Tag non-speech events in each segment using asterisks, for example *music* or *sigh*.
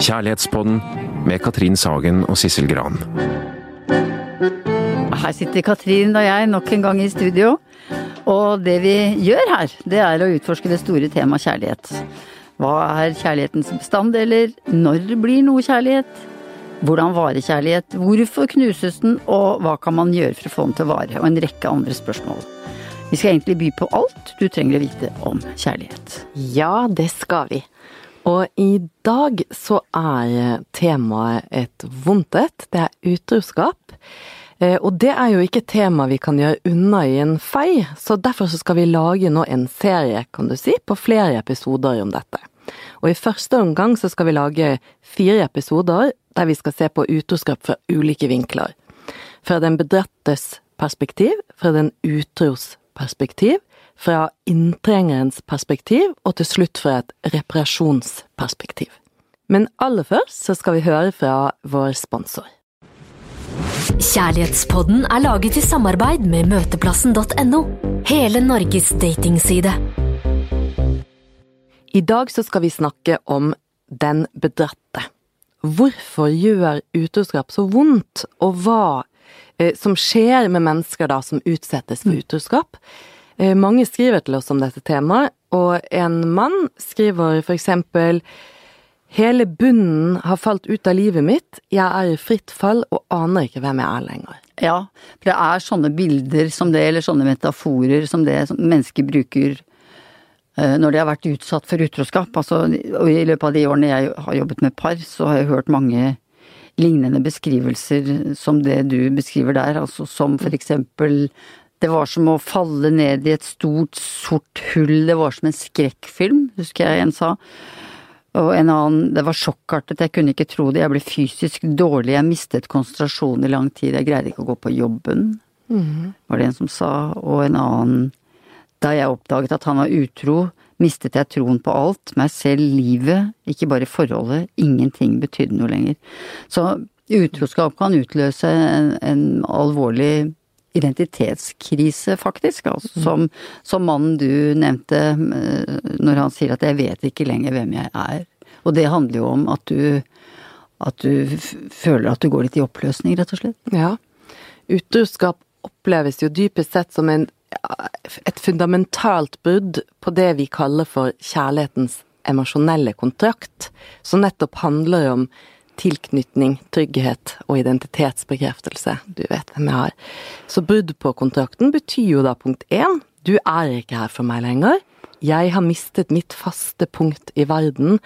Kjærlighetspodden med Katrin Sagen og Sissel Gran. Her sitter Katrin og jeg nok en gang i studio. Og det vi gjør her, det er å utforske det store temaet kjærlighet. Hva er kjærlighetens bestanddeler? Når blir noe kjærlighet? Hvordan varer kjærlighet? Hvorfor knuses den? Og hva kan man gjøre for å få den til å vare? Og en rekke andre spørsmål. Vi skal egentlig by på alt du trenger å vite om kjærlighet. Ja, det skal vi. Og i dag så er temaet et vondt et. Det er utroskap. Eh, og det er jo ikke et tema vi kan gjøre unna i en fei, så derfor så skal vi lage nå en serie, kan du si, på flere episoder om dette. Og i første omgang så skal vi lage fire episoder der vi skal se på utroskap fra ulike vinkler. Fra den bedrattes perspektiv, fra den utros perspektiv, fra inntrengerens perspektiv, og til slutt fra et reparasjonsperspektiv. Men aller først så skal vi høre fra vår sponsor. Kjærlighetspodden er laget i samarbeid med møteplassen.no. Hele Norges datingside. I dag så skal vi snakke om den bedratte. Hvorfor gjør utroskap så vondt, og hva eh, som skjer med mennesker da som utsettes for utroskap? Eh, mange skriver til oss om dette temaet, og en mann skriver for eksempel Hele bunnen har falt ut av livet mitt, jeg er i fritt fall og aner ikke hvem jeg er lenger. Ja, for det er sånne bilder som det, eller sånne metaforer som det som mennesker bruker eh, når de har vært utsatt for utroskap. Altså, og i løpet av de årene jeg har jobbet med par, så har jeg hørt mange lignende beskrivelser som det du beskriver der, altså som for eksempel det var som å falle ned i et stort, sort hull, det var som en skrekkfilm, husker jeg en sa. Og en annen, det var sjokkartet, jeg kunne ikke tro det, jeg ble fysisk dårlig, jeg mistet konsentrasjonen i lang tid, jeg greide ikke å gå på jobben, mm. var det en som sa. Og en annen, da jeg oppdaget at han var utro, mistet jeg troen på alt, meg selv, livet, ikke bare forholdet, ingenting betydde noe lenger. Så utroskap kan utløse en, en alvorlig identitetskrise, faktisk. Altså, som, som mannen du nevnte eh, når han sier at 'jeg vet ikke lenger hvem jeg er'. Og det handler jo om at du, at du føler at du går litt i oppløsning, rett og slett. Ja. Utroskap oppleves jo dypest sett som en, et fundamentalt brudd på det vi kaller for kjærlighetens emosjonelle kontrakt, som nettopp handler om tilknytning, trygghet og identitetsbekreftelse. Du vet hvem jeg har. Så brudd på kontrakten betyr jo da punkt én du er ikke her for meg lenger. Jeg har mistet mitt faste punkt i verden,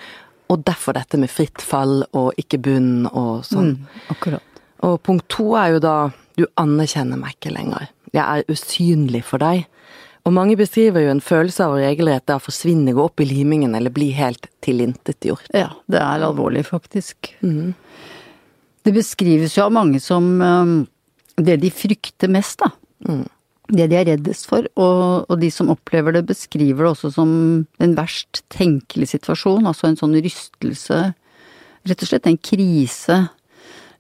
og derfor dette med fritt fall og ikke bunn og sånn. Mm, akkurat. Og punkt to er jo da du anerkjenner meg ikke lenger. Jeg er usynlig for deg. Og mange beskriver jo en følelse av å regelrett da forsvinne, gå opp i limingen eller bli helt tilintetgjort. Ja, det er alvorlig, faktisk. Mm. Det beskrives jo av mange som um, det de frykter mest, da. Mm. Det de er reddest for, og, og, de som opplever det, beskriver det også som den verst tenkelige situasjon, altså en sånn rystelse, rett og slett en krise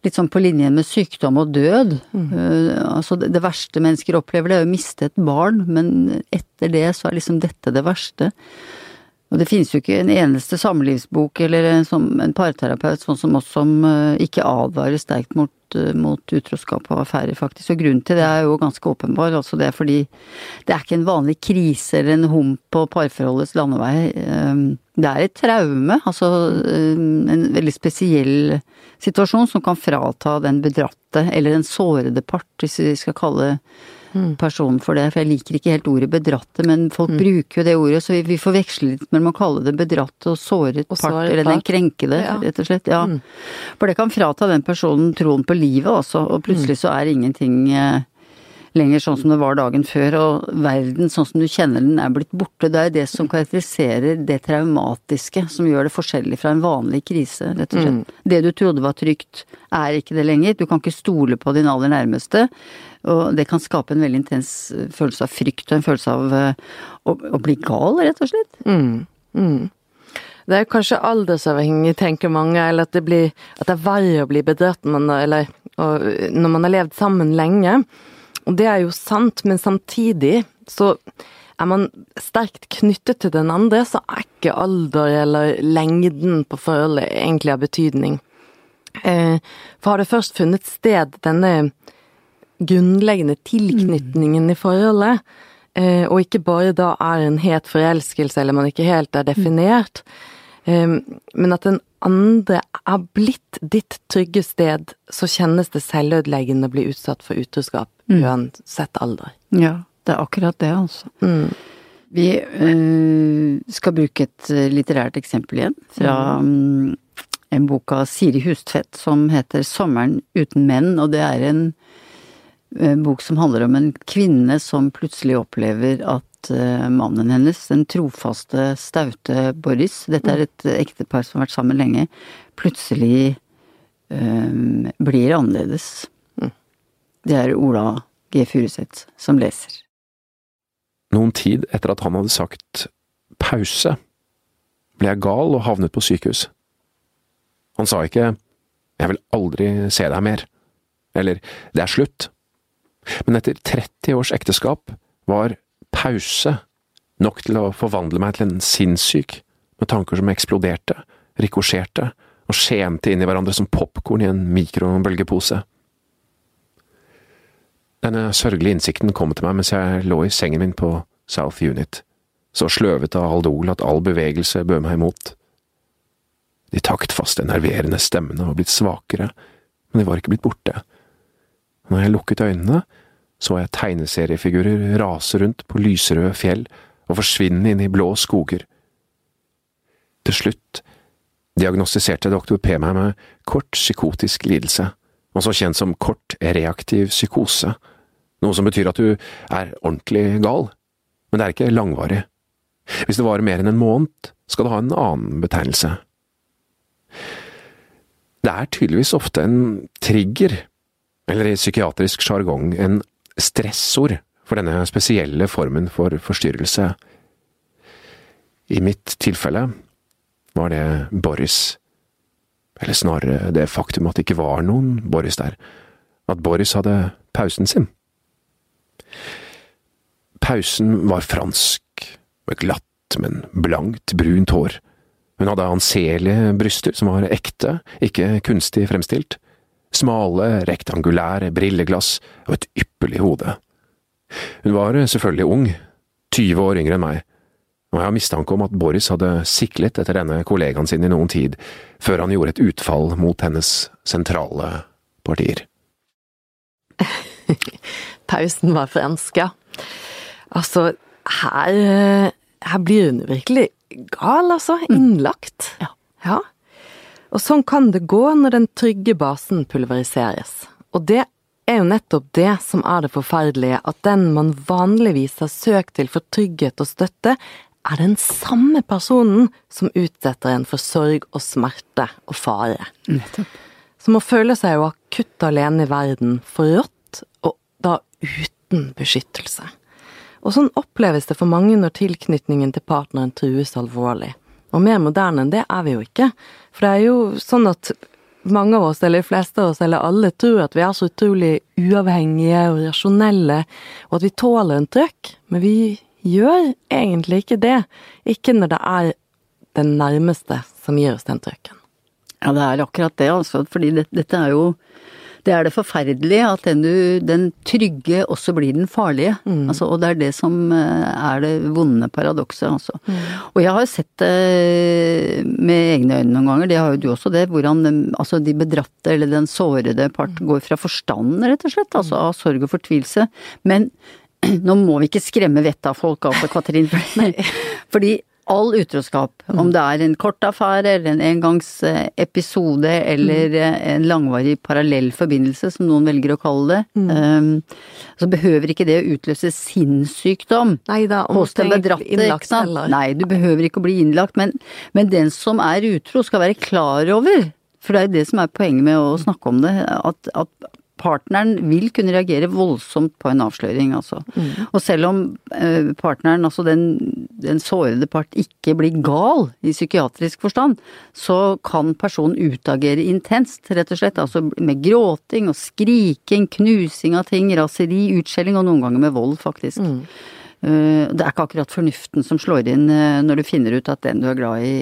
litt sånn på linje med sykdom og død. Mm. Uh, altså det, det, verste mennesker opplever, det er å miste et barn, men etter det så er liksom dette det verste. Og det finnes jo ikke en eneste samlivsbok eller en, som, en parterapeut sånn som oss som uh, ikke advarer sterkt mot, uh, mot utroskap og affærer, faktisk. Og grunnen til det er jo ganske åpenbar. Altså det er fordi det er ikke en vanlig krise eller en hump på parforholdets landevei. Det er et traume, altså en veldig spesiell situasjon som kan frata den bedratte, eller den sårede part, hvis vi skal kalle mm. personen for det. For jeg liker ikke helt ordet bedratte, men folk mm. bruker jo det ordet, så vi, vi veksle litt mellom å kalle det bedratte og såret og part, eller den krenkede, ja. rett og slett. Ja. Mm. For det kan frata den personen troen på livet, altså, og plutselig mm. så er ingenting eh, lenger sånn som det var dagen før, og verden sånn som du kjenner den er blitt borte. Det er det som karakteriserer det traumatiske, som gjør det forskjellig fra en vanlig krise, rett og slett. Mm. Det du trodde var trygt, er ikke det lenger. Du kan ikke stole på din aller nærmeste. Og det kan skape en veldig intens følelse av frykt og en følelse av uh, å, å, bli gal, rett og slett. Mm. Mm. Det er kanskje aldersavhengig, tenker mange, eller at det, blir, at det er verre å bli bedratt når man har levd sammen lenge. Og det er jo sant, men samtidig så er man sterkt knyttet til den andre, så er ikke alder eller lengden på forholdet egentlig av betydning. Eh, for har det først funnet sted denne grunnleggende tilknytningen i forholdet, eh, og ikke bare da er en het forelskelse, eller man ikke helt er definert, eh, men at den andre er blitt ditt trygge sted, så kjennes det selvødeleggende å bli utsatt for utroskap, uansett alder. Ja, det er akkurat det, altså. Mm. Vi øh, skal bruke et øh, litterært eksempel igjen, fra mm. en bok av Siri Hustvedt som heter 'Sommeren uten menn', og det er en øh, bok som handler om en kvinne som plutselig opplever at øh, mannen hennes, den trofaste, staute Boris, dette er et ektepar som har vært sammen lenge, plutselig um, blir annerledes. Det er Ola G. Furuseth som leser. Noen tid etter at han hadde sagt pause, ble jeg gal og havnet på sykehus. Han sa ikke jeg vil aldri se deg mer, eller det er slutt, men etter 30 års ekteskap var pause nok til å forvandle meg til en sinnssyk, med tanker som eksploderte, rikosjerte og skjente inn i hverandre som popkorn i en mikrobølgepose. Denne sørgelige innsikten kom til meg mens jeg lå i sengen min på South Unit, så sløvet av Aldol at all bevegelse bød meg imot. De taktfaste, nerverende stemmene var blitt svakere, men de var ikke blitt borte. Når jeg lukket øynene, så jeg tegneseriefigurer rase rundt på lyserøde fjell og forsvinne inn i blå skoger. Til slutt diagnostiserte doktor P meg med kort psykotisk lidelse, også kjent som kort reaktiv psykose, noe som betyr at du er ordentlig gal, men det er ikke langvarig. Hvis det varer mer enn en måned, skal det ha en annen betegnelse. Det er tydeligvis ofte en trigger, eller i psykiatrisk sjargong en stressord, for denne spesielle formen for forstyrrelse. I mitt tilfelle var det Boris, eller snarere det faktum at det ikke var noen Boris der, at Boris hadde pausen sin. Pausen var fransk, med glatt, men blankt, brunt hår. Hun hadde anselige bryster som var ekte, ikke kunstig fremstilt, smale, rektangulære brilleglass og et ypperlig hode. Hun var selvfølgelig ung, 20 år yngre enn meg, og jeg har mistanke om at Boris hadde siklet etter denne kollegaen sin i noen tid, før han gjorde et utfall mot hennes sentrale partier. *laughs* Pausen var fransk, ja. Altså, her, her blir hun virkelig gal, altså. Innlagt. Ja. ja. Og sånn kan det gå når den trygge basen pulveriseres. Og det er jo nettopp det som er det forferdelige, at den man vanligvis har søkt til for trygghet og støtte, er den samme personen som utsetter en for sorg og smerte og fare. Nettopp. Som å føle seg jo akutt alene i verden, forrådt, og da uten beskyttelse. Og sånn oppleves det for mange når tilknytningen til partneren trues alvorlig. Og mer moderne enn det er vi jo ikke. For det er jo sånn at mange av oss, eller de fleste av oss, eller alle, tror at vi er så utrolig uavhengige og rasjonelle, og at vi tåler en trøkk. Men vi gjør egentlig ikke det. Ikke når det er den nærmeste som gir oss den trøkken. Ja, det er akkurat det, altså. Fordi det, dette er jo det er det forferdelige, at den, du, den trygge også blir den farlige. Mm. Altså, og det er det som eh, er det vonde paradokset, altså. Mm. Og jeg har sett det med egne øyne noen ganger, det har jo du også det, hvordan altså, de bedratte eller den sårede part mm. går fra forstanden, rett og slett. Altså av sorg og fortvilelse. Men *clears throat* nå må vi ikke skremme vettet av folk, altså, Katrin. *laughs* Fordi all utroskap, mm. om det er en kort affære eller en engangsepisode eller mm. en langvarig parallell forbindelse, som noen velger å kalle det, mm. um, så behøver ikke det å utløse sinnssykdom Neida, hos den bedratte. Nei, du behøver ikke å bli innlagt, men, men den som er utro skal være klar over for det er jo det som er poenget med å snakke om det, at, at partneren vil kunne reagere voldsomt på en avsløring, altså. Mm. Og selv om eh, partneren, altså den, den, sårede part, ikke blir gal i psykiatrisk forstand, så kan personen utagere intenst, rett og slett. Altså med gråting og skriking, knusing av ting, raseri, utskjelling og noen ganger med vold, faktisk. Mm. Eh, det er ikke akkurat fornuften som slår inn eh, når du finner ut at den du er glad i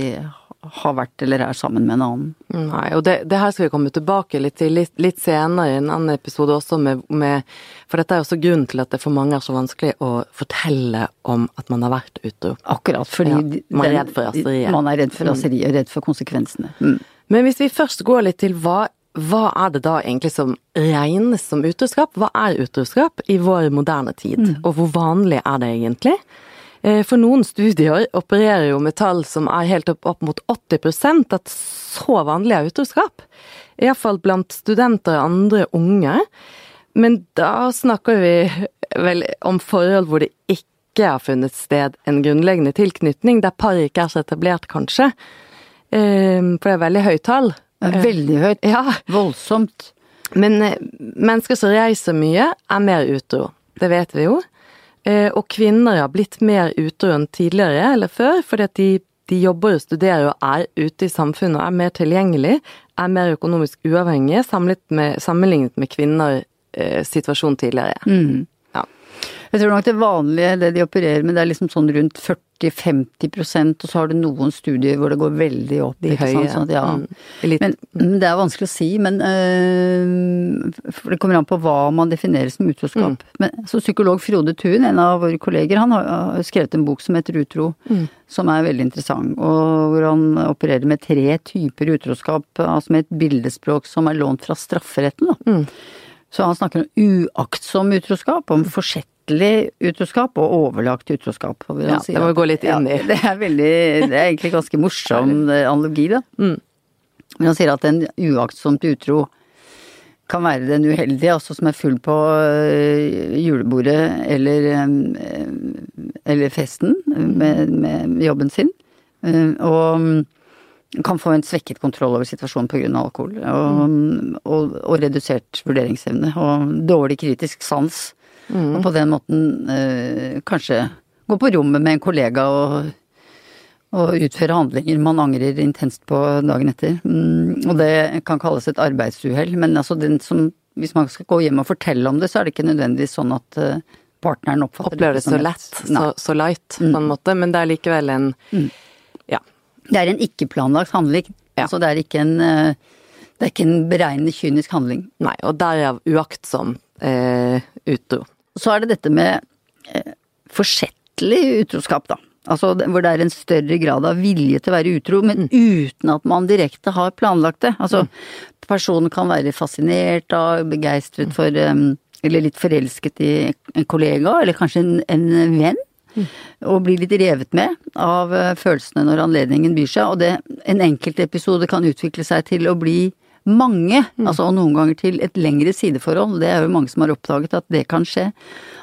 har vært eller er sammen med en annen. Nei, og det, det her skal vi komme tilbake litt til litt, litt senere i en annen episode også med, med, For dette er også grunnen til at det for mange er så vanskelig å fortelle om at man har vært utro. Akkurat, fordi ja, man er redd for raseriet. Man er redd for raseriet og redd for konsekvensene. Mm. Men hvis vi først går litt til hva hva er det da egentlig som regnes som utroskap? Hva er utroskap i vår moderne tid, mm. og hvor vanlig er det egentlig? Eh, for noen studier opererer jo med tall som er helt opp, opp mot 80% at så vanlig er utroskap. Iallfall blant studenter og andre unge. Men da snakker vi vel om forhold hvor det ikke har funnet sted en grunnleggende tilknytning, der paret ikke er så etablert, kanskje. Eh, for det er veldig høyt tall. Veldig høyt. Ja. Voldsomt. Men eh, mennesker som reiser mye, er mer utro. Det vet vi jo. Eh, og kvinner har blitt mer utro enn tidligere eller før, fordi at de, de, jobber og studerer og er ute i samfunnet og er mer tilgjengelig, er mer økonomisk uavhengige sammenlignet med kvinner eh, situasjon tidligere. Mm. Jeg tror nok det vanlige, det de opererer med, det er liksom sånn rundt 40-50% og så har du noen studier hvor det går veldig opp. De høye. Sånn, ja. mm. Men mm, Det er vanskelig å si, men øh, For det kommer an på hva man definerer som utroskap. Mm. Men, så psykolog Frode Thun, en av våre kolleger, han har skrevet en bok som heter Utro, mm. som er veldig interessant. Og hvor han opererer med tre typer utroskap, altså med et bildespråk som er lånt fra strafferetten. da. Så han snakker om uaktsom utroskap, om forsettlig utroskap og overlagt utroskap. Ja, det må vi gå litt inn i. Ja, det er veldig, det er egentlig ganske morsom *laughs* analogi, da. Mm. Men han sier at en uaktsomt utro kan være den uheldige, altså som er full på eh, julebordet eller, eh, eller festen med, med jobben sin. Og kan få en svekket kontroll over situasjonen pga. alkohol. Og, mm. og, og, redusert vurderingsevne. Og dårlig kritisk sans. Mm. Og på den måten øh, kanskje gå på rommet med en kollega og, og utføre handlinger man angrer intenst på dagen etter. Mm, og det kan kalles et arbeidsuhell. Men altså den som Hvis man skal gå hjem og fortelle om det, så er det ikke nødvendigvis sånn at uh, partneren oppfatter Opplever det så lett, så, så, light, på en mm. måte. Men det er likevel en mm. Det er en ikke-planlagt handling. Ja. Altså det er ikke en eh, det er ikke en beregnende kynisk handling. Nei, og derav uaktsom eh, utro. Så er det dette med eh, forsettlig utroskap, da. Altså hvor det er en større grad av vilje til å være utro, men mm. uten at man direkte har planlagt det. Altså mm. personen kan være fascinert av, begeistret for um, Eller litt forelsket i en kollega, eller kanskje en, en venn. Og blir litt revet med av eh, følelsene når anledningen byr seg. Og det, en enkeltepisode kan utvikle seg til å bli mange, mm. altså og noen ganger til et lengre sideforhold. Det er jo mange som har oppdaget at det kan skje.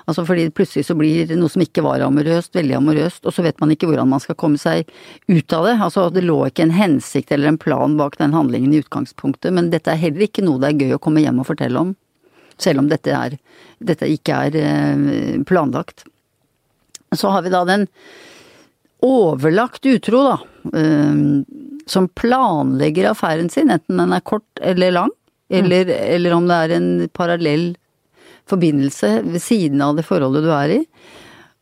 Altså fordi plutselig så blir noe som ikke var amorøst, veldig amorøst, og så vet man ikke hvordan man skal komme seg ut av det. Altså det lå ikke en hensikt eller en plan bak den handlingen i utgangspunktet, men dette er heller ikke noe det er gøy å komme hjem og fortelle om. Selv om dette, er, dette ikke er eh, planlagt. Så har vi da den overlagt utro, da. Um, som planlegger affæren sin, enten den er kort eller lang. Eller, mm. eller om det er en parallell forbindelse ved siden av det forholdet du er i.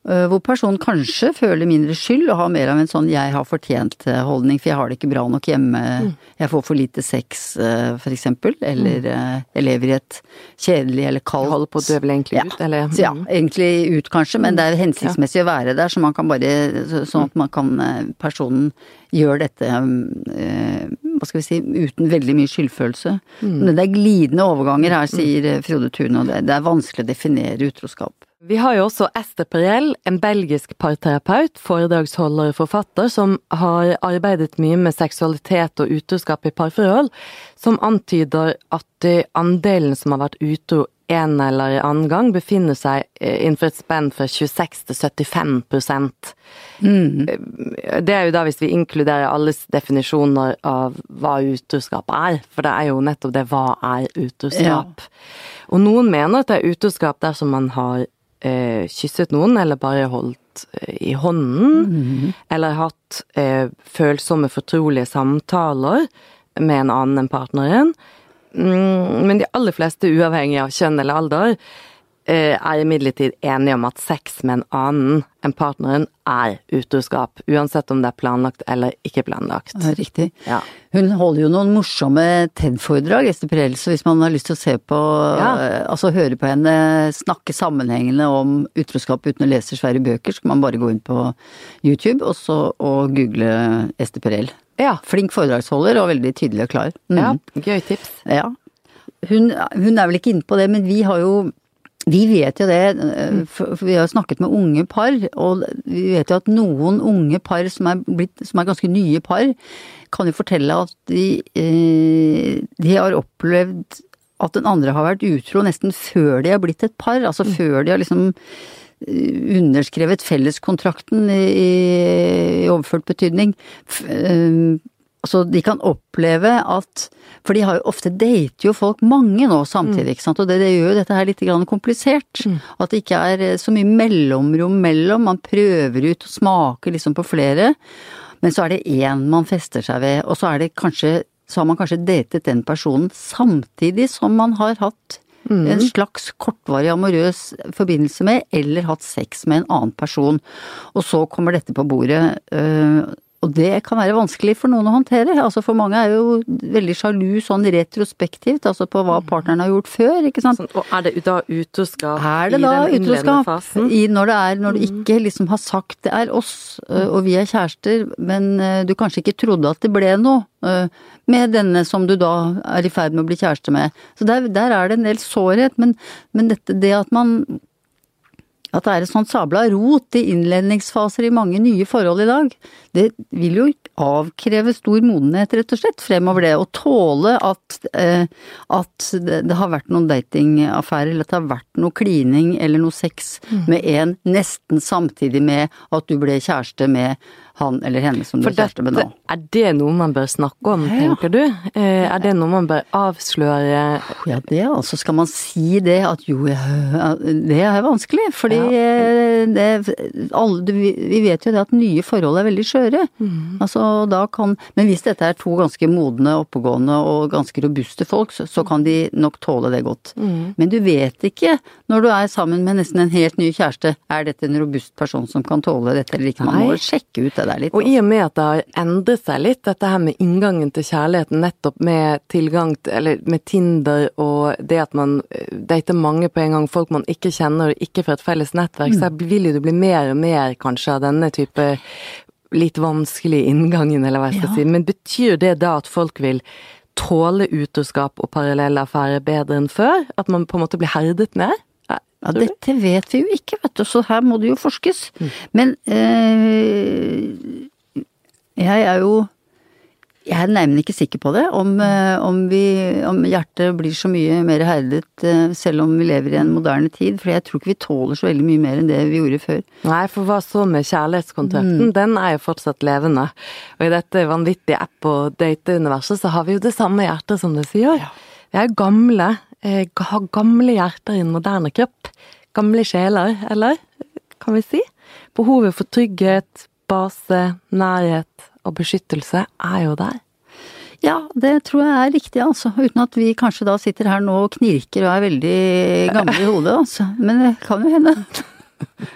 Eh, hvor personen kanskje føler mindre skyld og har mer av en sånn 'jeg har fortjent'-holdning, for jeg har det ikke bra nok hjemme, mm. jeg får for lite sex eh, for eksempel, eller mm. jeg lever i et kjedelig eller kaldt Holder på å døve egentlig ut, ja. eller? Så ja, mm. egentlig ut kanskje, men det er hensiktsmessig å være der, så man kan bare Sånn at man kan Personen gjør dette hva skal vi si, uten veldig mye skyldfølelse. Mm. Men det er glidende overganger her, sier Frode Thune, og det er vanskelig å definere utroskap. Vi har jo også Esther Perel, en belgisk parterapeut, foredragsholder og forfatter, som har arbeidet mye med seksualitet og utroskap i parforhold, som antyder at andelen som har vært utro en eller annen gang, befinner seg eh, innenfor et spenn fra 26 til 75 mm. Det er jo da hvis vi inkluderer alles definisjoner av hva utroskap er, for det er jo nettopp det hva er utroskap. Ja. Og noen mener at det er utroskap dersom man har eh, kysset noen, eller bare holdt eh, i hånden, mm. eller hatt eh, følsomme, fortrolige samtaler med en annen enn partneren. Mm, men de aller fleste, uavhengig av kjønn eller alder, er imidlertid enige om at sex med en annen enn partneren er utroskap, uansett om det er planlagt eller ikke planlagt. Riktig. Ja. Hun holder jo noen morsomme TED-foredrag, Ester Perel, så hvis man har lyst til å se på, Ja. eh, altså høre på henne snakke sammenhengende om utroskap uten å lese svære bøker, så kan man bare gå inn på YouTube og så og google Ester Perel. Ja. Flink foredragsholder og veldig tydelig og klar. Mm. ja. Gøy tips. Ja. Hun, hun er vel ikke inne på det, men vi har jo vi vet jo det, eh, for for vi har snakket med unge par, og vi vet jo at noen unge par som er, blitt, som er ganske nye par, kan jo fortelle at de, eh, de har opplevd at den andre har vært utro nesten før de har blitt et par, altså før de har liksom eh, underskrevet felleskontrakten i, i overført betydning. Eh, altså de kan oppleve at For de har jo ofte dater jo folk mange nå samtidig, ikke sant. Og det, det gjør jo dette her litt grann komplisert. At det ikke er eh, så mye mellomrom mellom. Man prøver ut og smaker liksom på flere. Men så er det én man fester seg ved, og så er det kanskje så har man kanskje datet den personen samtidig som man har hatt en slags kortvarig amorøs forbindelse med, eller hatt sex med en annen person. Og så kommer dette på bordet, øh, og det kan være vanskelig for noen å håndtere. Altså for mange er jo veldig sjalu sånn retrospektivt, altså på hva partneren har gjort før, ikke sant. Sånn, og er det da utroskap i den innledende fasen? I, når det er, når du ikke liksom har sagt det er oss, øh, og vi er kjærester, men øh, du kanskje ikke trodde at det ble noe øh, med denne som du da er i ferd med å bli kjæreste med. Så der, der er det en del sårhet, men, men dette, det at man at det er et sånt sabla rot i innledningsfaser i mange nye forhold i dag, det vil jo avkreve stor modenhet, rett og slett, fremover det. Å tåle at, eh, at det, har vært noen datingaffærer, eller at det har vært noe klining eller noe sex med en nesten samtidig med at du ble kjæreste med han eller henne som du er kjæreste med nå. er det noe man bør snakke om, Ja. tenker du? Eh, er det noe man bør avsløre? Ja, det altså. Skal man si det at jo, det er vanskelig. Fordi ja. det, alle, vi vet jo det at nye forhold er veldig skjøre. Altså, da kan Men hvis dette er to ganske modne, oppegående og ganske robuste folk, så, så kan de nok tåle det godt. Men du vet ikke når du er sammen med nesten en helt ny kjæreste, er dette en robust person som kan tåle dette eller ikke. Man må sjekke ut det der litt. Og i og med at det har endret seg litt, dette her med inngangen til kjærligheten, nettopp med tilgang til, eller med Tinder og det at man eh, dater mange på en gang, folk man ikke kjenner og ikke fra et felles nettverk, så vil jo det bli mer og mer kanskje av denne type litt vanskelige inngangen, eller hva jeg skal Ja. si. Men betyr det da at folk vil tåle utroskap og parallelle affærer bedre enn før? At man på en måte blir herdet ned? Ja, dette vet vi jo ikke, vet du, så her må det jo forskes. Men eh, jeg er jo jeg er nærmere ikke sikker på det, om, eh, om, vi, om hjertet blir så mye mer herdet eh, selv om vi lever i en moderne tid, for jeg tror ikke vi tåler så veldig mye mer enn det vi gjorde før. Nei, for hva så med kjærlighetskontrakten? Den er jo fortsatt levende. Og i dette vanvittige app- og dateuniverset så har vi jo det samme hjertet som det sier. Vi er gamle, eh, har gamle hjerter i en moderne kropp. Gamle sjeler, eller? Kan vi si? Behovet for trygghet, base, nærhet og beskyttelse er jo der. Ja, det tror jeg er riktig, altså. Uten at vi kanskje da sitter her nå og knirker og er veldig gamle i hodet, altså. Men det kan jo hende. *laughs*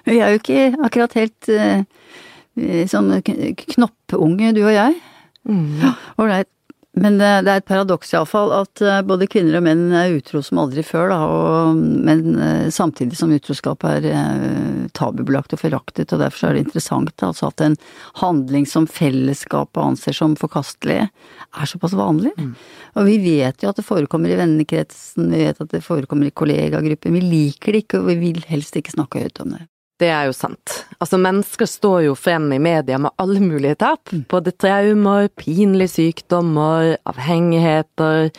Vi er jo ikke akkurat helt eh, sånn knoppunge, du og jeg. Ålreit. Men det, det er et paradoks iallfall at eh, både kvinner og menn er utro som aldri før, da. Og, men eh, samtidig som utroskap er eh, tabubelagt og foraktet, og derfor så er det interessant altså at en handling som fellesskapet anser som forkastelig, er såpass vanlig. Og vi vet jo at det forekommer i vennekretsen, vi vet at det forekommer i kollegagrupper. Vi liker det ikke, og vi vil helst ikke snakke høyt om det. Det er jo sant. Altså, mennesker står jo frem i media med alle mulige tap. Både traumer, pinlige sykdommer, avhengigheter.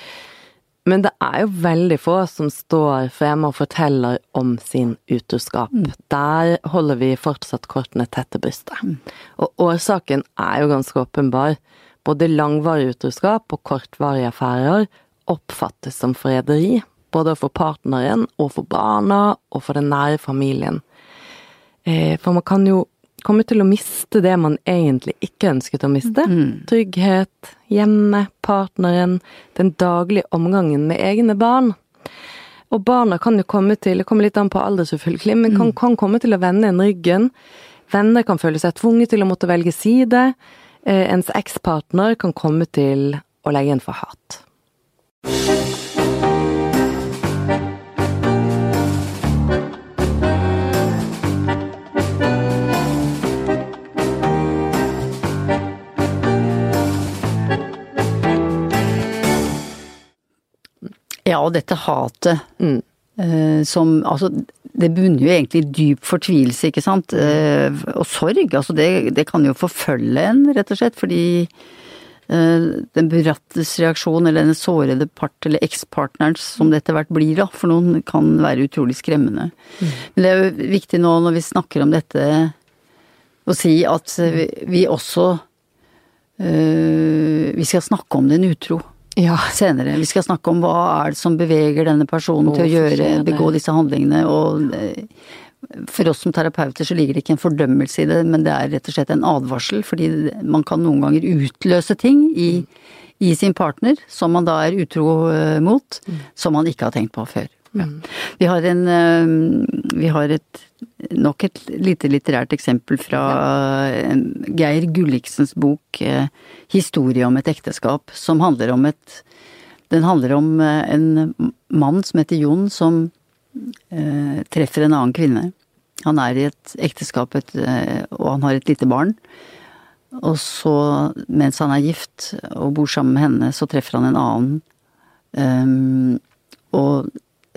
Men det er jo veldig få som står fremme og forteller om sin utroskap. Der holder vi fortsatt kortene tett til brystet. Og årsaken er jo ganske åpenbar. Både langvarig utroskap og kortvarige affærer oppfattes som forræderi. Både for partneren og for barna og for den nære familien. Eh, For man kan jo komme til å miste det man egentlig ikke ønsket å miste. Trygghet, hjemme, partneren, den daglige omgangen med egne barn. Og barna kan jo komme til, det kommer litt an på alder selvfølgelig, men kan, kan komme til å vende en ryggen. Venner kan føle seg tvunget til å måtte velge side. Eh, ens ekspartner kan komme til å legge en for hat. Ja, og dette hatet mm. eh, som Altså, det bunner jo egentlig i dyp fortvilelse, ikke sant. Eh, og sorg. Altså, det, det, kan jo forfølge en, rett og slett, fordi eh, den berattes reaksjon, eller den sårede part, eller ekspartneren, som det etter hvert blir, da, for noen kan være utrolig skremmende. Mm. Men det er jo viktig nå når vi snakker om dette, å si at vi, vi også øh, Vi skal snakke om den utro ja. senere. Vi skal snakke om hva er det som beveger denne personen å, til å gjøre, begå disse handlingene. Og eh, for oss som terapeuter så ligger det ikke en fordømmelse i det, men det er rett og slett en advarsel. Fordi man kan noen ganger utløse ting i, i sin partner som man da er utro eh, mot, mm. som man ikke har tenkt på før. Ja. Vi har en eh, Vi har et nok et lite litterært eksempel fra Geir Gulliksens bok eh, 'Historie om et ekteskap', som handler om et Den handler om eh, en mann som heter Jon, som eh, treffer en annen kvinne. Han er i et ekteskap, et, og han har et lite barn. Og så, mens han er gift og bor sammen med henne, så treffer han en annen. Um, og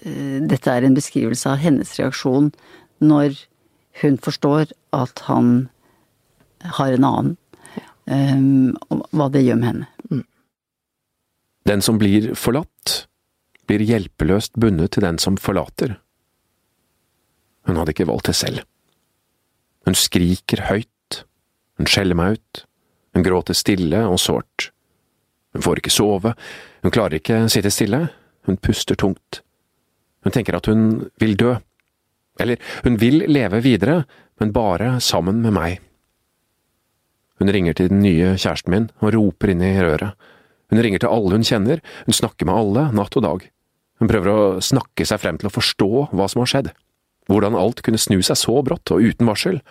dette er en beskrivelse av hennes reaksjon når hun forstår at han har en annen, um, og hva det gjør med henne. Mm. Den som blir forlatt, blir hjelpeløst bundet til den som forlater. Hun hadde ikke valgt det selv. Hun skriker høyt, hun skjeller meg ut, hun gråter stille og sårt. Hun får ikke sove, hun klarer ikke sitte stille, hun puster tungt. Hun tenker at hun vil dø. Eller, hun vil leve videre, men bare sammen med meg. Hun ringer til den nye kjæresten min og roper inn i røret. Hun ringer til alle hun kjenner, hun snakker med alle, natt og dag. Hun prøver å snakke seg frem til å forstå hva som har skjedd, hvordan alt kunne snu seg så brått og uten varsel.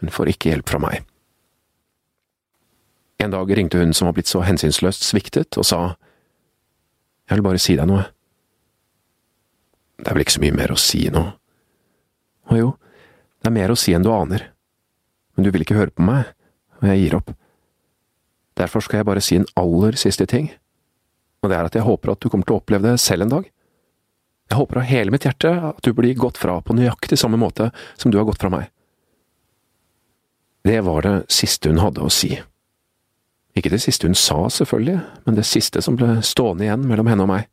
Hun får ikke hjelp fra meg. En dag ringte hun som var blitt så hensynsløst sviktet, og sa Jeg vil bare si deg noe. Det er vel ikke så mye mer å si nå. Å jo, det er mer å si enn du aner. Men du vil ikke høre på meg, og jeg gir opp. Derfor skal jeg bare si en aller siste ting, og det er at jeg håper at du kommer til å oppleve det selv en dag. Jeg håper av hele mitt hjerte at du blir gått fra på nøyaktig samme måte som du har gått fra meg. Det var det siste hun hadde å si. Ikke det siste hun sa, selvfølgelig, men det siste som ble stående igjen mellom henne og meg.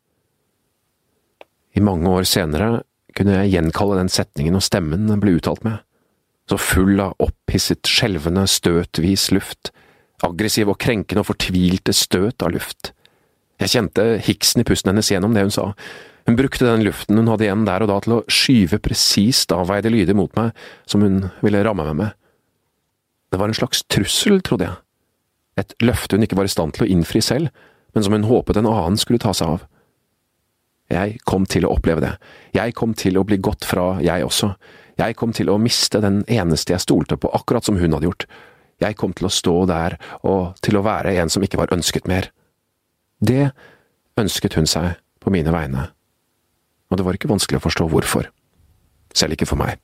I mange år senere kunne jeg gjenkalle den setningen og stemmen den ble uttalt med, så full av opphisset, skjelvende, støtvis luft, aggressiv og krenkende og fortvilte støt av luft. Jeg kjente hiksen i pusten hennes gjennom det hun sa. Hun brukte den luften hun hadde igjen der og da til å skyve presist avveide lyder mot meg som hun ville ramme meg med. Det var en slags trussel, trodde jeg. Et løfte hun ikke var i stand til å innfri selv, men som hun håpet en annen skulle ta seg av. Jeg kom til å oppleve det. Jeg kom til å bli gått fra, jeg også. Jeg kom til å miste den eneste jeg stolte på, akkurat som hun hadde gjort. Jeg kom til å stå der og til å være en som ikke var ønsket mer. Det ønsket hun seg på mine vegne, og det var ikke vanskelig å forstå hvorfor. Selv ikke for meg.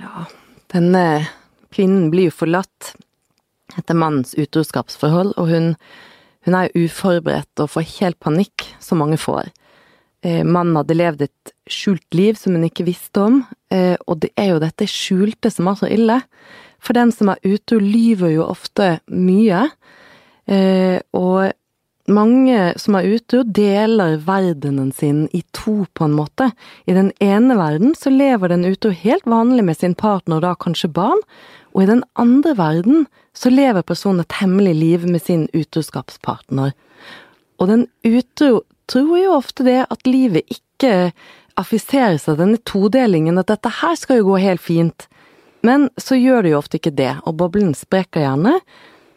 Ja, denne kvinnen blir jo forlatt etter mannens utroskapsforhold, og hun, hun er uforberedt og får helt panikk, som mange får. Eh, mannen hadde levd et skjult liv som hun ikke visste om, eh, og det er jo dette skjulte som er så ille. For den som er ute, lyver jo ofte mye, eh, og mange som er ute, deler verdenen sin i to, på en måte. I den ene verden så lever den ute helt vanlig med sin partner, da kanskje barn, og i den andre verden så lever personen et hemmelig liv med sin utroskapspartner. Og den utro tror jo ofte det at livet ikke affiseres av denne todelingen, at dette her skal jo gå helt fint. Men så gjør det jo ofte ikke det, og boblen spreker gjerne,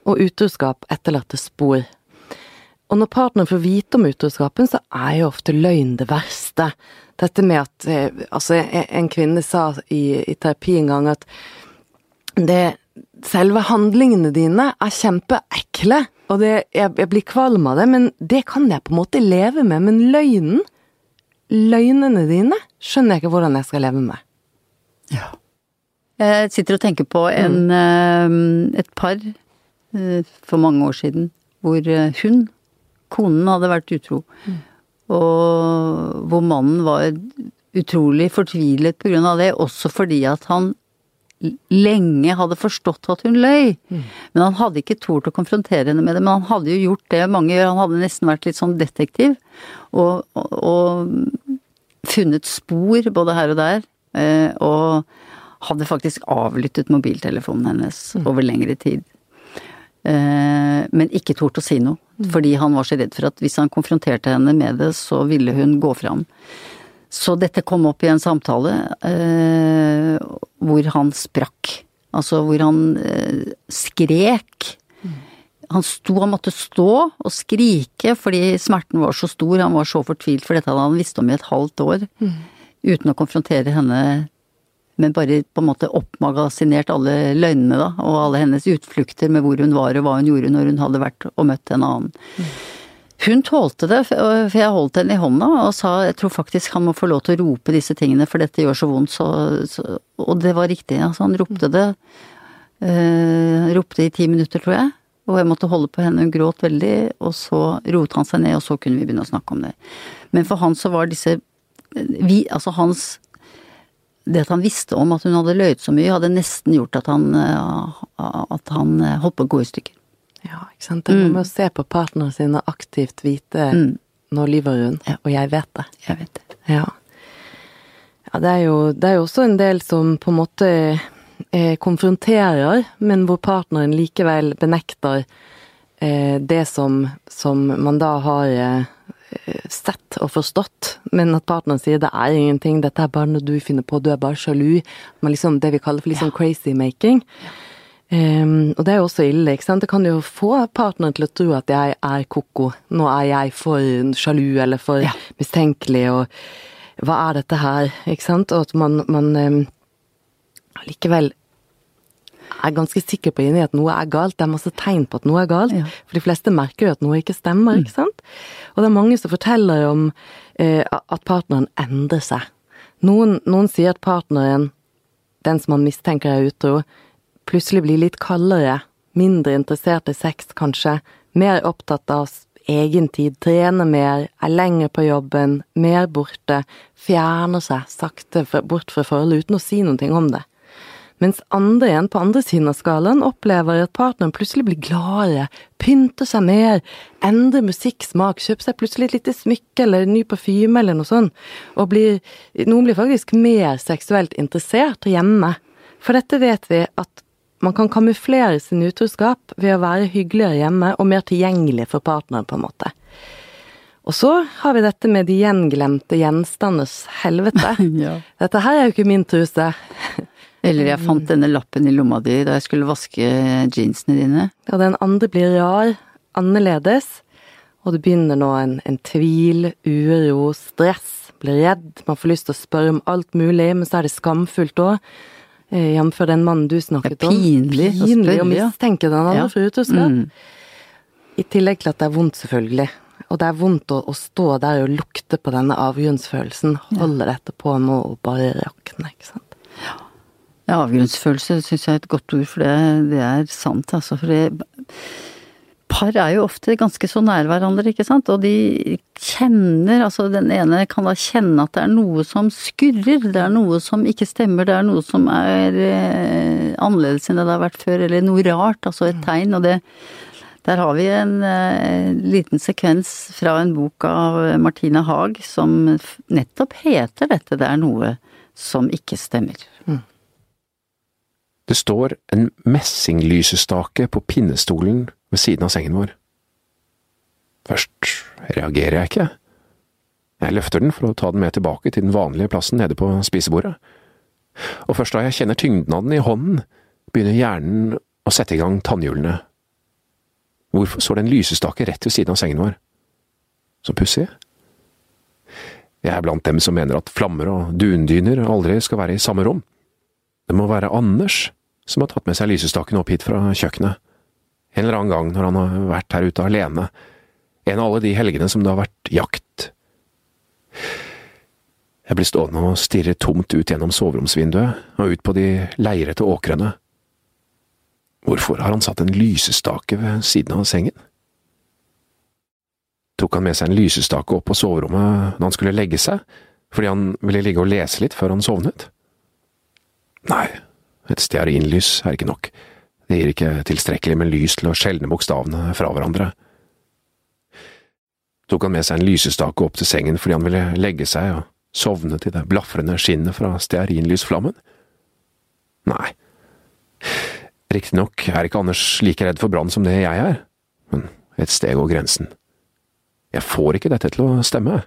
og utroskap etterlater spor. og når partneren får vite om utroskapen, så er jo ofte løgn det verste. Dette med at eh, Altså, en kvinne sa i, i terapi en gang at det Selve handlingene dine er kjempeekle, og det, jeg, jeg blir kvalm av det, men det kan jeg på en måte leve med. Men løgnen, løgnene dine, skjønner jeg ikke hvordan jeg skal leve med. Ja. Jeg sitter og tenker på en, mm. et par for mange år siden hvor hun, konen, hadde vært utro. Mm. Og hvor mannen var utrolig fortvilet av det, også fordi at han lenge hadde forstått at hun løy. Mm. Men han hadde ikke tort å konfrontere henne med det. Men han hadde jo gjort det mange gjør. Han hadde nesten vært litt sånn detektiv. Og, og, og funnet spor både her og der. Eh, og hadde faktisk avlyttet mobiltelefonen hennes mm. over lengre tid. Eh, men ikke tort å si noe. Mm. Fordi han var så redd for at hvis han konfronterte henne med det, så ville hun gå fram. Så dette kom opp i en samtale eh, hvor han sprakk. Altså hvor han eh, skrek. Mm. Han sto, han måtte stå og skrike fordi smerten var så stor, han var så fortvilt, for dette hadde han visst om i et halvt år. Mm. Uten å konfrontere henne men bare på en måte oppmagasinert alle løgnene, da, og alle hennes utflukter med hvor hun var og hva hun gjorde når hun hadde vært og møtt en annen. Mm. Hun tålte det, for jeg holdt henne i hånda og sa jeg tror faktisk han må få lov til å rope disse tingene, for dette gjør så vondt, så, så Og det var riktig, altså. Han ropte det. Uh, ropte i ti minutter, tror jeg. Og jeg måtte holde på henne, hun gråt veldig, og så roet han seg ned, og så kunne vi begynne å snakke om det. Men for han så var disse vi, Altså hans Det at han visste om at hun hadde løyet så mye, hadde nesten gjort at han, eh, at han holdt på å gå i stykker. Ja, ikke sant. Det mm. med å se på partneren sin og aktivt vite mm. når lyver hun, ja. og jeg vet det. Jeg vet det. Ja. ja det, er jo, det, er jo, også en del som på en måte eh, konfronterer, men hvor partneren likevel benekter eh, det som, som, man da har eh, sett og forstått, men at partneren sier det er ingenting, dette er bare noe du finner på, du er bare sjalu. Men liksom det vi kaller for liksom ja. crazy making. Ja. Um, og det er jo også ille, ikke sant. Det kan jo få partneren til å tro at jeg er ko-ko. Nå er jeg for sjalu eller for ja. mistenkelig, og hva er dette her, ikke sant. Og at man, man um, likevel er ganske sikker på inni at noe er galt. Det er masse tegn på at noe er galt. Ja. For de fleste merker jo at noe ikke stemmer, mm. ikke sant. Og det er mange som forteller om uh, at partneren endrer seg. Noen, noen sier at partneren, den som man mistenker er utro, plutselig blir litt kaldere, mindre interessert i sex kanskje, mer opptatt av egen tid, trener mer, er lenger på jobben, mer borte, fjerner seg sakte bort fra forholdet uten å si noe om det. Mens andre igjen, på andre siden av skalaen, opplever at partneren plutselig blir gladere, pynter seg mer, endrer musikksmak, kjøper seg plutselig et lite smykke eller ny parfyme eller noe sånt, og blir, noen blir faktisk mer seksuelt interessert hjemme. For dette vet vi at man kan kamuflere sin utroskap ved å være hyggeligere hjemme og mer tilgjengelig for partneren, på en måte. Og så har vi dette med de gjenglemte gjenstanders helvete. *laughs* ja. Dette her er jo ikke min truse. Eller jeg fant denne lappen i lomma di da jeg skulle vaske jeansene dine. Og den andre blir rar, annerledes, og det begynner nå en, en tvil, uro, stress, blir redd, man får lyst til å spørre om alt mulig, men så er det skamfullt òg. Eh, jf. den mannen du snakket om. Pinlig, pinlig å mistenke den andre ja. for utroskap. I tillegg til at det er vondt, selvfølgelig. Og det er vondt å, å stå der og lukte på denne avgrunnsfølelsen. Holde ja. dette på nå og bare rakne, ikke sant. Ja. ja avgrunnsfølelse syns jeg er et godt ord, for det, det er sant, altså. For det par er jo ofte ganske så nær hverandre, ikke sant, og de kjenner, altså den ene kan da kjenne at det er noe som skurrer, det er noe som ikke stemmer, det er noe som er eh, annerledes enn det det har vært før, eller noe rart, altså et tegn, og det der har vi en eh, liten sekvens fra en bok av Martina Haag som nettopp heter dette, det er noe som ikke stemmer. Det står en messinglysestake på pinnestolen ved siden av sengen vår. Først reagerer jeg ikke. Jeg løfter den for å ta den med tilbake til den vanlige plassen nede på spisebordet. Og først da jeg kjenner tyngden av den i hånden, begynner hjernen å sette i gang tannhjulene. Hvorfor står det en lysestake rett ved siden av sengen vår? Så pussig. Jeg er blant dem som mener at flammer og dundyner aldri skal være i samme rom. Det må være Anders som har tatt med seg lysestaken opp hit fra kjøkkenet. En eller annen gang når han har vært her ute alene. En av alle de helgene som det har vært jakt. Jeg blir stående og stirre tomt ut gjennom soveromsvinduet og ut på de leirete åkrene. Hvorfor har han satt en lysestake ved siden av sengen? Tok han med seg en lysestake opp på soverommet da han skulle legge seg, fordi han ville ligge og lese litt før han sovnet? Nei, et stearinlys er ikke nok, det gir ikke tilstrekkelig med lys til å skjelne bokstavene fra hverandre. Tok han med seg en lysestake opp til sengen fordi han ville legge seg og sovne til det blafrende skinnet fra stearinlysflammen? Nei. Riktignok er ikke Anders like redd for brann som det jeg er, men et sted går grensen. Jeg får ikke dette til å stemme.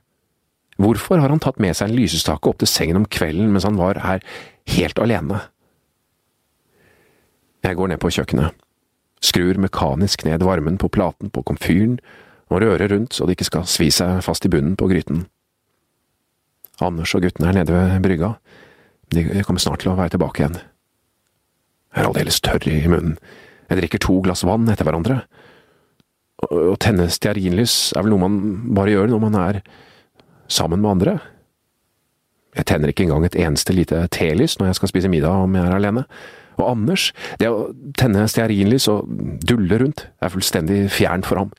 Hvorfor har han tatt med seg en lysestake opp til sengen om kvelden mens han var her helt alene? Jeg går ned på kjøkkenet, skrur mekanisk ned varmen på platen på komfyren og rører rundt så det ikke skal svi seg fast i bunnen på gryten. Anders og guttene er nede ved brygga, de kommer snart til å være tilbake igjen. Jeg er aldeles tørr i munnen, jeg drikker to glass vann etter hverandre. Å tenne stearinlys er vel noe man bare gjør når man er sammen med andre. Jeg tenner ikke engang et eneste lite telys når jeg skal spise middag om jeg er alene. Og Anders, det å tenne stearinlys og dulle rundt, er fullstendig fjernt for ham.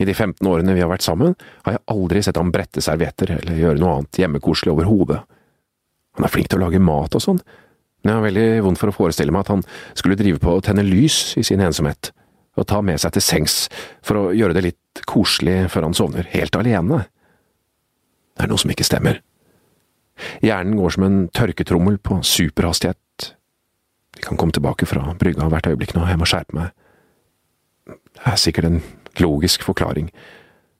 I de 15 årene vi har vært sammen, har jeg aldri sett ham brette servietter eller gjøre noe annet hjemmekoselig overhodet. Han er flink til å lage mat og sånn, men jeg har veldig vondt for å forestille meg at han skulle drive på å tenne lys i sin ensomhet og ta med seg til sengs for å gjøre det litt koselig før han sovner, helt alene. Det er noe som ikke stemmer. Hjernen går som en tørketrommel på superhastighet. Vi kan komme tilbake fra brygga hvert øyeblikk nå, jeg må skjerpe meg. Det er sikkert en logisk forklaring.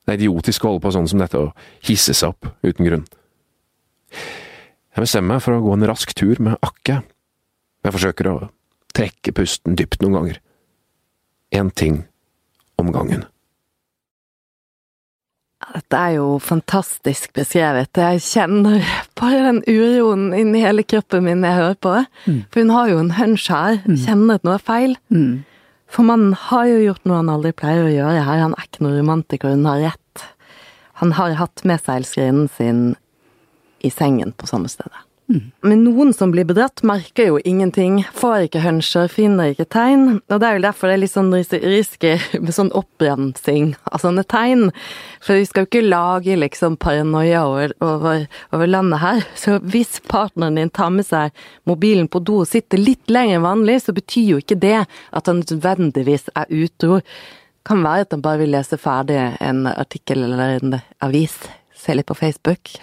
Det er idiotisk å holde på sånn som dette og hisse seg opp uten grunn. Jeg bestemmer meg for å gå en rask tur med Akke. Jeg forsøker å trekke pusten dypt noen ganger én ting om gangen. Dette er jo fantastisk beskrevet. Jeg kjenner bare den uroen inni hele kroppen min når jeg hører på. Mm. For hun har jo en hunch her, mm. kjenner at noe er feil. Mm. For mannen har jo gjort noe han aldri pleier å gjøre her. Han er ikke noen romantiker, hun har rett. Han har hatt med seg elskerinnen sin i sengen på samme stedet. Men noen som blir bedratt, merker jo ingenting, får ikke huncher, finner ikke tegn. Og det er vel derfor det er litt sånn risky *laughs* med sånn oppbremsing av sånne tegn. For vi skal jo ikke lage liksom paranoia over, over, over, landet her. *laughs* Så hvis partneren din tar med seg mobilen på do og sitter litt lenger enn vanlig, så betyr jo ikke det at han nødvendigvis er utro. Kan være at han bare vil lese ferdig en artikkel eller en avis. Se litt på Facebook.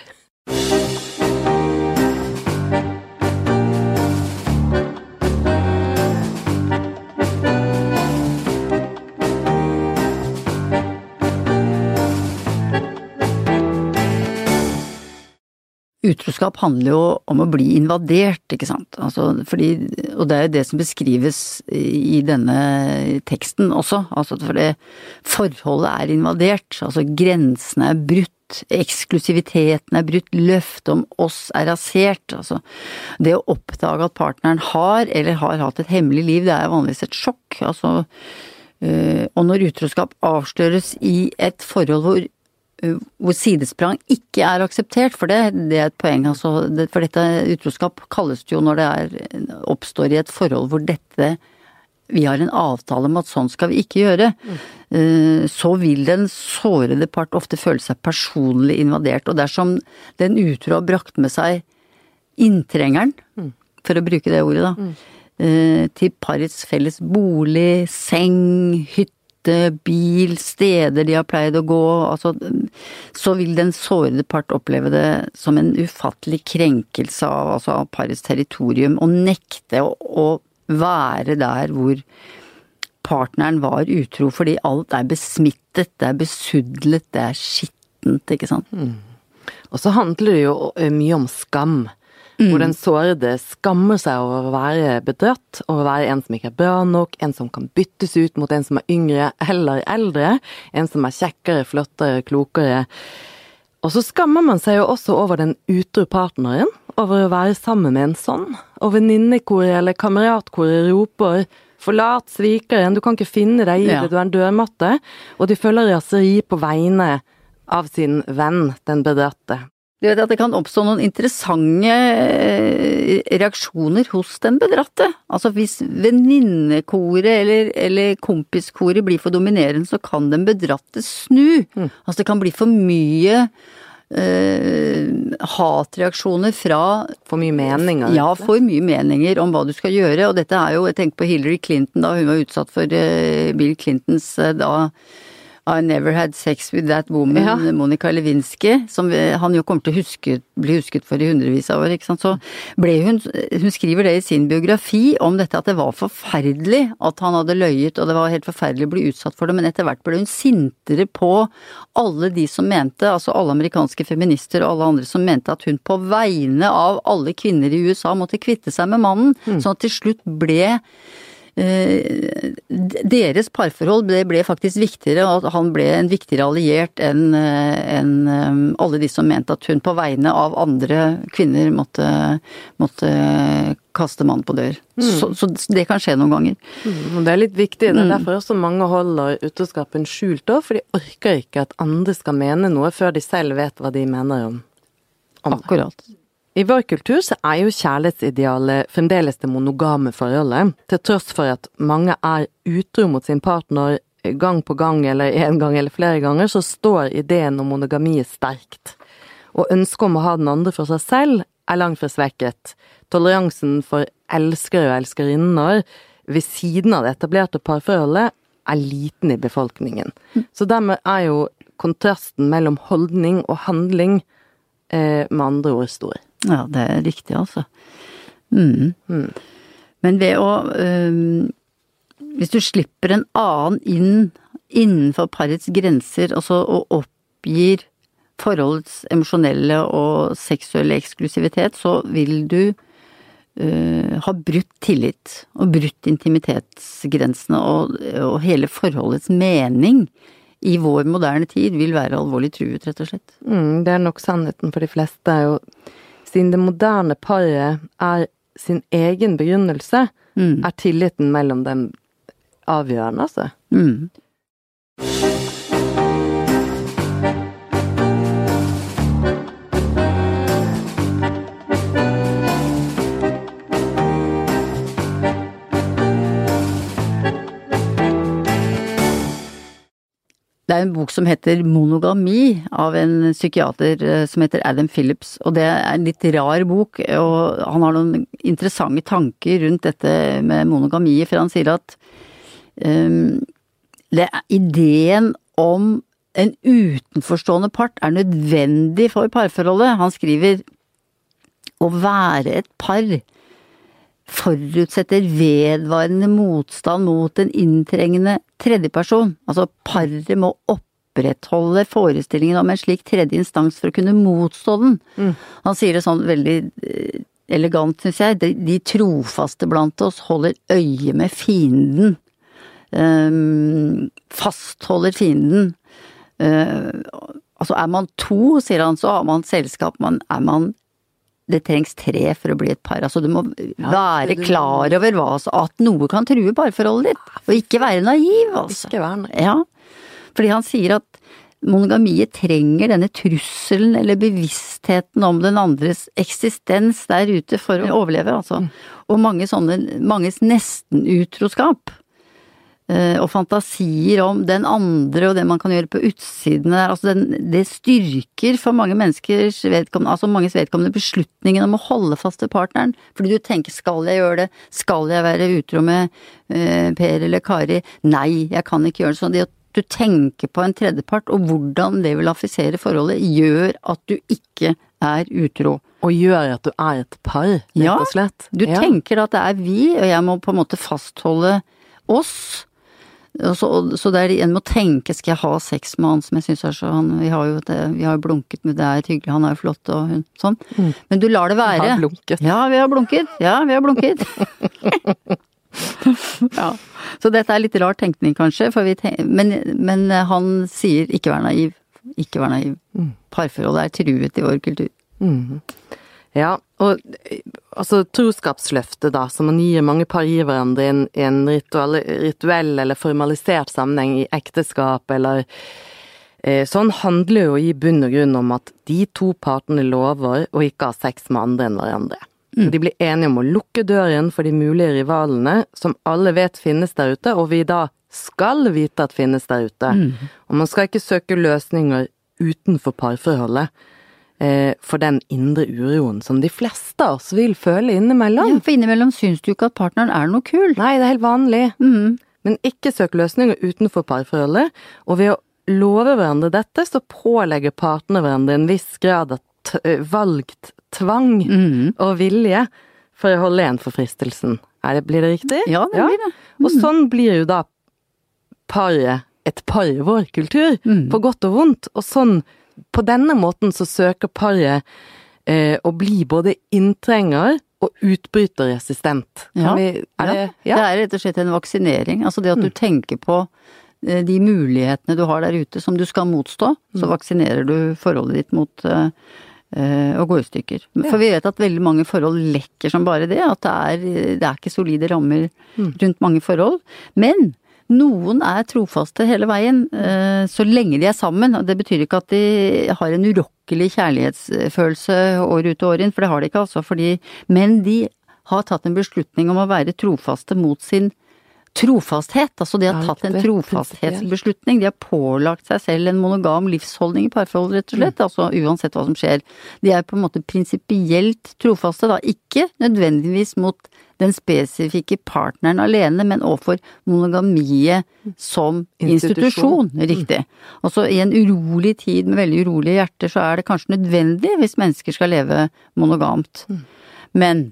Utroskap handler jo om å bli invadert, ikke sant. Altså, fordi, og det er jo det som beskrives i denne teksten også. Altså fordi forholdet er invadert. Altså grensene er brutt. Eksklusiviteten er brutt. Løftet om oss er rasert. Altså, det å oppdage at partneren har eller har hatt et hemmelig liv, det er vanligvis et sjokk. Altså, øh, og når utroskap avsløres i et forhold hvor Eh, hvor sidesprang ikke er akseptert, for det, det er et poeng. Altså, for dette utroskap kalles det jo når det er, oppstår i et forhold hvor dette vi har en avtale om at sånn skal vi ikke gjøre. Mm. Så vil den sårede part ofte føle seg personlig invadert. Og dersom den utro har brakt med seg inntrengeren, mm. for å bruke det ordet, da, mm. til parets felles bolig, seng, hytte, hytte, bil, steder de har pleid å gå, altså, så vil den sårede part oppleve det som en ufattelig krenkelse av, altså, av parets territorium, og nekte å, å være der hvor partneren var utro, fordi alt er besmittet, det er besudlet, det er skittent, ikke sant. Mm. Og så handler det jo mye om skam. Mm. Hvor den sårede skammer seg over å være bedratt, over å være en som ikke er bra nok, en som kan byttes ut mot en som er yngre eller eldre, en som er kjekkere, flottere, klokere. Og så skammer man seg jo også over den utro partneren, over å være sammen med en sånn. Og venninnekoret eller kameratkoret roper 'forlat svikeren', du kan ikke finne deg i det, du er en dørmatte. Og de føler raseri på vegne av sin venn, den bedratte. Du vet at det kan oppstå noen interessante eh, reaksjoner hos den bedratte. Altså hvis venninnekoret eller, eller kompiskoret blir for dominerende, så kan den bedratte snu. Mm. Altså det kan bli for mye Uh, hatreaksjoner fra For mye meninger? Ja, for mye meninger om hva du skal gjøre. Og dette er jo, jeg tenker på Hillary Clinton da hun var utsatt for uh, Bill Clintons uh, da i Never Had Sex With That Woman, ja. Monica Lewinsky, som han jo kommer til å huske, bli husket for i hundrevis av år, ikke sant. Så ble hun Hun skriver det i sin biografi om dette at det var forferdelig at han hadde løyet, og det var helt forferdelig å bli utsatt for det, men etter hvert ble hun sintere på alle de som mente, altså alle amerikanske feminister og alle andre som mente at hun på vegne av alle kvinner i USA måtte kvitte seg med mannen, mm. sånn at til slutt ble deres parforhold ble, faktisk viktigere, og han ble en viktigere alliert enn eh, eh, alle de som mente at hun på vegne av andre kvinner måtte, måtte kaste mann på dør. Mm. Så, så, det kan skje noen ganger. Mm, det er litt viktig. Det er mm. derfor også mange holder utroskapen skjult òg, for de orker ikke at andre skal mene noe før de selv vet hva de mener om, om Akkurat. I vår kultur så er jo kjærlighetsidealet fremdeles det monogame forholdet, til tross for at mange er utro mot sin partner gang på gang eller en gang eller flere ganger, så står ideen om monogami sterkt. Og ønsket om å ha den andre for seg selv er langt fra svekket. Toleransen for elskere og elskerinner ved siden av det etablerte parforholdet er liten i befolkningen. Så dermed er jo kontrasten mellom holdning og handling eh, med andre ord stor. Ja, det er riktig, altså. Mm. Mm. Men ved å øh, Hvis du slipper en annen inn innenfor parets grenser, altså og oppgir forholdets emosjonelle og seksuelle eksklusivitet, så vil du øh, ha brutt tillit og brutt intimitetsgrensene, og, og hele forholdets mening i vår moderne tid vil være alvorlig truet, rett og slett. Mm, det er nok sannheten for de fleste. er jo siden det moderne paret er sin egen begrunnelse, mm. er tilliten mellom dem avgjørende, altså. Mm. Det er en bok som heter Monogami, av en psykiater eh, som heter Adam Phillips. Og det er en litt rar bok, og han har noen interessante tanker rundt dette med monogami, for han sier at um, det ideen om en utenforstående part er nødvendig for parforholdet. Han skriver å være et par forutsetter vedvarende motstand mot en inntrengende tredjeperson. Altså paret må opprettholde forestillingen om en slik tredje instans for å kunne motstå den. Mm. Han sier det sånn veldig eh, elegant, syns jeg. De, de, trofaste blant oss holder øye med fienden. Um, fastholder fienden. Uh, altså er man to, sier han, så har man selskap. Man, er man det trengs tre for å bli et par. Altså du må være klar over hva, at noe kan true parforholdet ditt. Og ikke være naiv, altså. Ikke være naiv. Ja. Fordi han sier at monogamiet trenger denne trusselen eller bevisstheten om den andres eksistens der ute for å overleve, altså. Mm. Og mange sånne, manges nestenutroskap og fantasier om den andre og det man kan gjøre på utsiden der. Altså den, det styrker for mange menneskers vedkommende, altså manges vedkommende beslutningen om å holde fast til partneren. Fordi du tenker skal jeg gjøre det, skal jeg være utro med uh, Per eller Kari? Nei, jeg kan ikke gjøre det. sånn. det at du tenker på en tredjepart og hvordan det vil affisere forholdet, gjør at du ikke er utro. Og gjør at du er et par, rett og slett? Ja, du ja. tenker at det er vi, og jeg må på en måte fastholde oss så, så det er en må tenke skal jeg ha sex med han som jeg syns er så han, Vi har jo det, vi har blunket men det er hyggelig, han er jo flott og hun sånn. Men du lar det være. Vi Har blunket. Ja, vi har blunket. Ja, vi har blunket. *laughs* ja. Så dette er litt rar tenkning kanskje, for vi tenk, men, men han sier ikke vær naiv. Ikke vær naiv. Parforholdet er truet i vår kultur. Ja, og eh, altså troskapsløftet da, som man gir mange par gir hverandre i en, i en rituell, rituell eller formalisert sammenheng i ekteskap eller eh, sånn, handler jo i bunn og grunn om at de to partene lover å ikke ha sex med andre enn hverandre. De blir enige om å lukke døren for de mulige rivalene som alle vet finnes der ute, og vi da skal vite at finnes der ute. Og man skal ikke søke løsninger utenfor parforholdet for den indre uroen som de fleste av oss vil føle innimellom. Ja, for innimellom syns du ikke at partneren er noe kul. Nei, det er helt vanlig. Mm. Men ikke søk løsninger utenfor parforholdet, og ved å love hverandre dette, så pålegger partene hverandre en viss grad av eh, valgt tvang Mm. og vilje for å holde igjen for fristelsen. Er det, blir det riktig? Ja, det blir det. Og sånn blir jo da paret et par i vår kultur, Mm. på godt og vondt. Og sånn, på denne måten så søker paret eh, å bli både inntrenger og utbryterresistent. Ja, vi, er det, Det er rett og slett en vaksinering. Altså det at du tenker på eh, de mulighetene du har der ute som du skal motstå, så vaksinerer du forholdet ditt mot eh, eh, å gå i stykker. For vi vet at veldig mange forhold lekker som bare det. At det er, det er ikke solide rammer rundt mange forhold. Men noen er trofaste hele veien, eh, så lenge de er sammen. Og det betyr ikke at de har en urokkelig kjærlighetsfølelse år ut og år inn, for det har de ikke altså. Fordi, men de har tatt en beslutning om å være trofaste mot sin trofasthet. Altså de har tatt en trofasthetsbeslutning. De har pålagt seg selv en monogam livsholdning i parforhold, rett og slett. Altså uansett hva som skjer. De er på en måte prinsipielt trofaste, da. Ikke nødvendigvis mot den spesifikke partneren alene, men overfor monogamiet som Institusjon. institusjon. Riktig. Altså i en urolig tid med veldig urolige hjerter, så er det kanskje nødvendig hvis mennesker skal leve monogamt. Men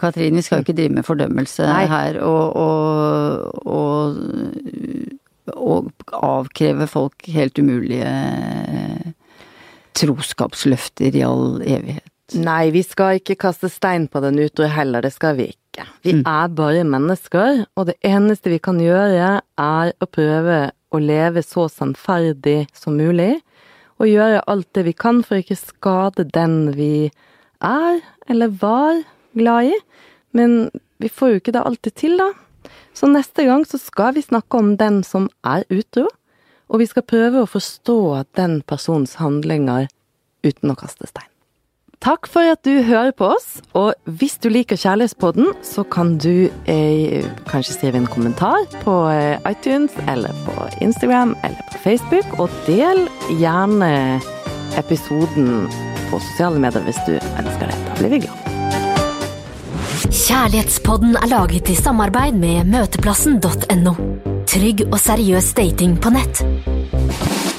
Katrin, vi skal jo ikke drive med fordømmelse Nei. her og, og, og, og avkreve folk helt umulige troskapsløfter i all evighet. Nei, vi skal ikke kaste stein på den utro heller, det skal vi ikke. Vi er bare mennesker, og det eneste vi kan gjøre er å prøve å leve så sannferdig som mulig, og gjøre alt det vi kan for ikke skade den vi er, eller var, glad i. Men vi får jo ikke det alltid til, da. Så neste gang så skal vi snakke om den som er utro, og vi skal prøve å forstå den persons handlinger uten å kaste stein. Takk for at du hører på oss, og hvis du liker Kjærlighetspodden, så kan du eh, kanskje skrive en kommentar på eh, iTunes eller på Instagram eller på Facebook, og del gjerne episoden på sosiale medier hvis du ønsker det. Da blir vi glad. Kjærlighetspodden er laget i samarbeid med møteplassen.no. Trygg og seriøs dating på nett.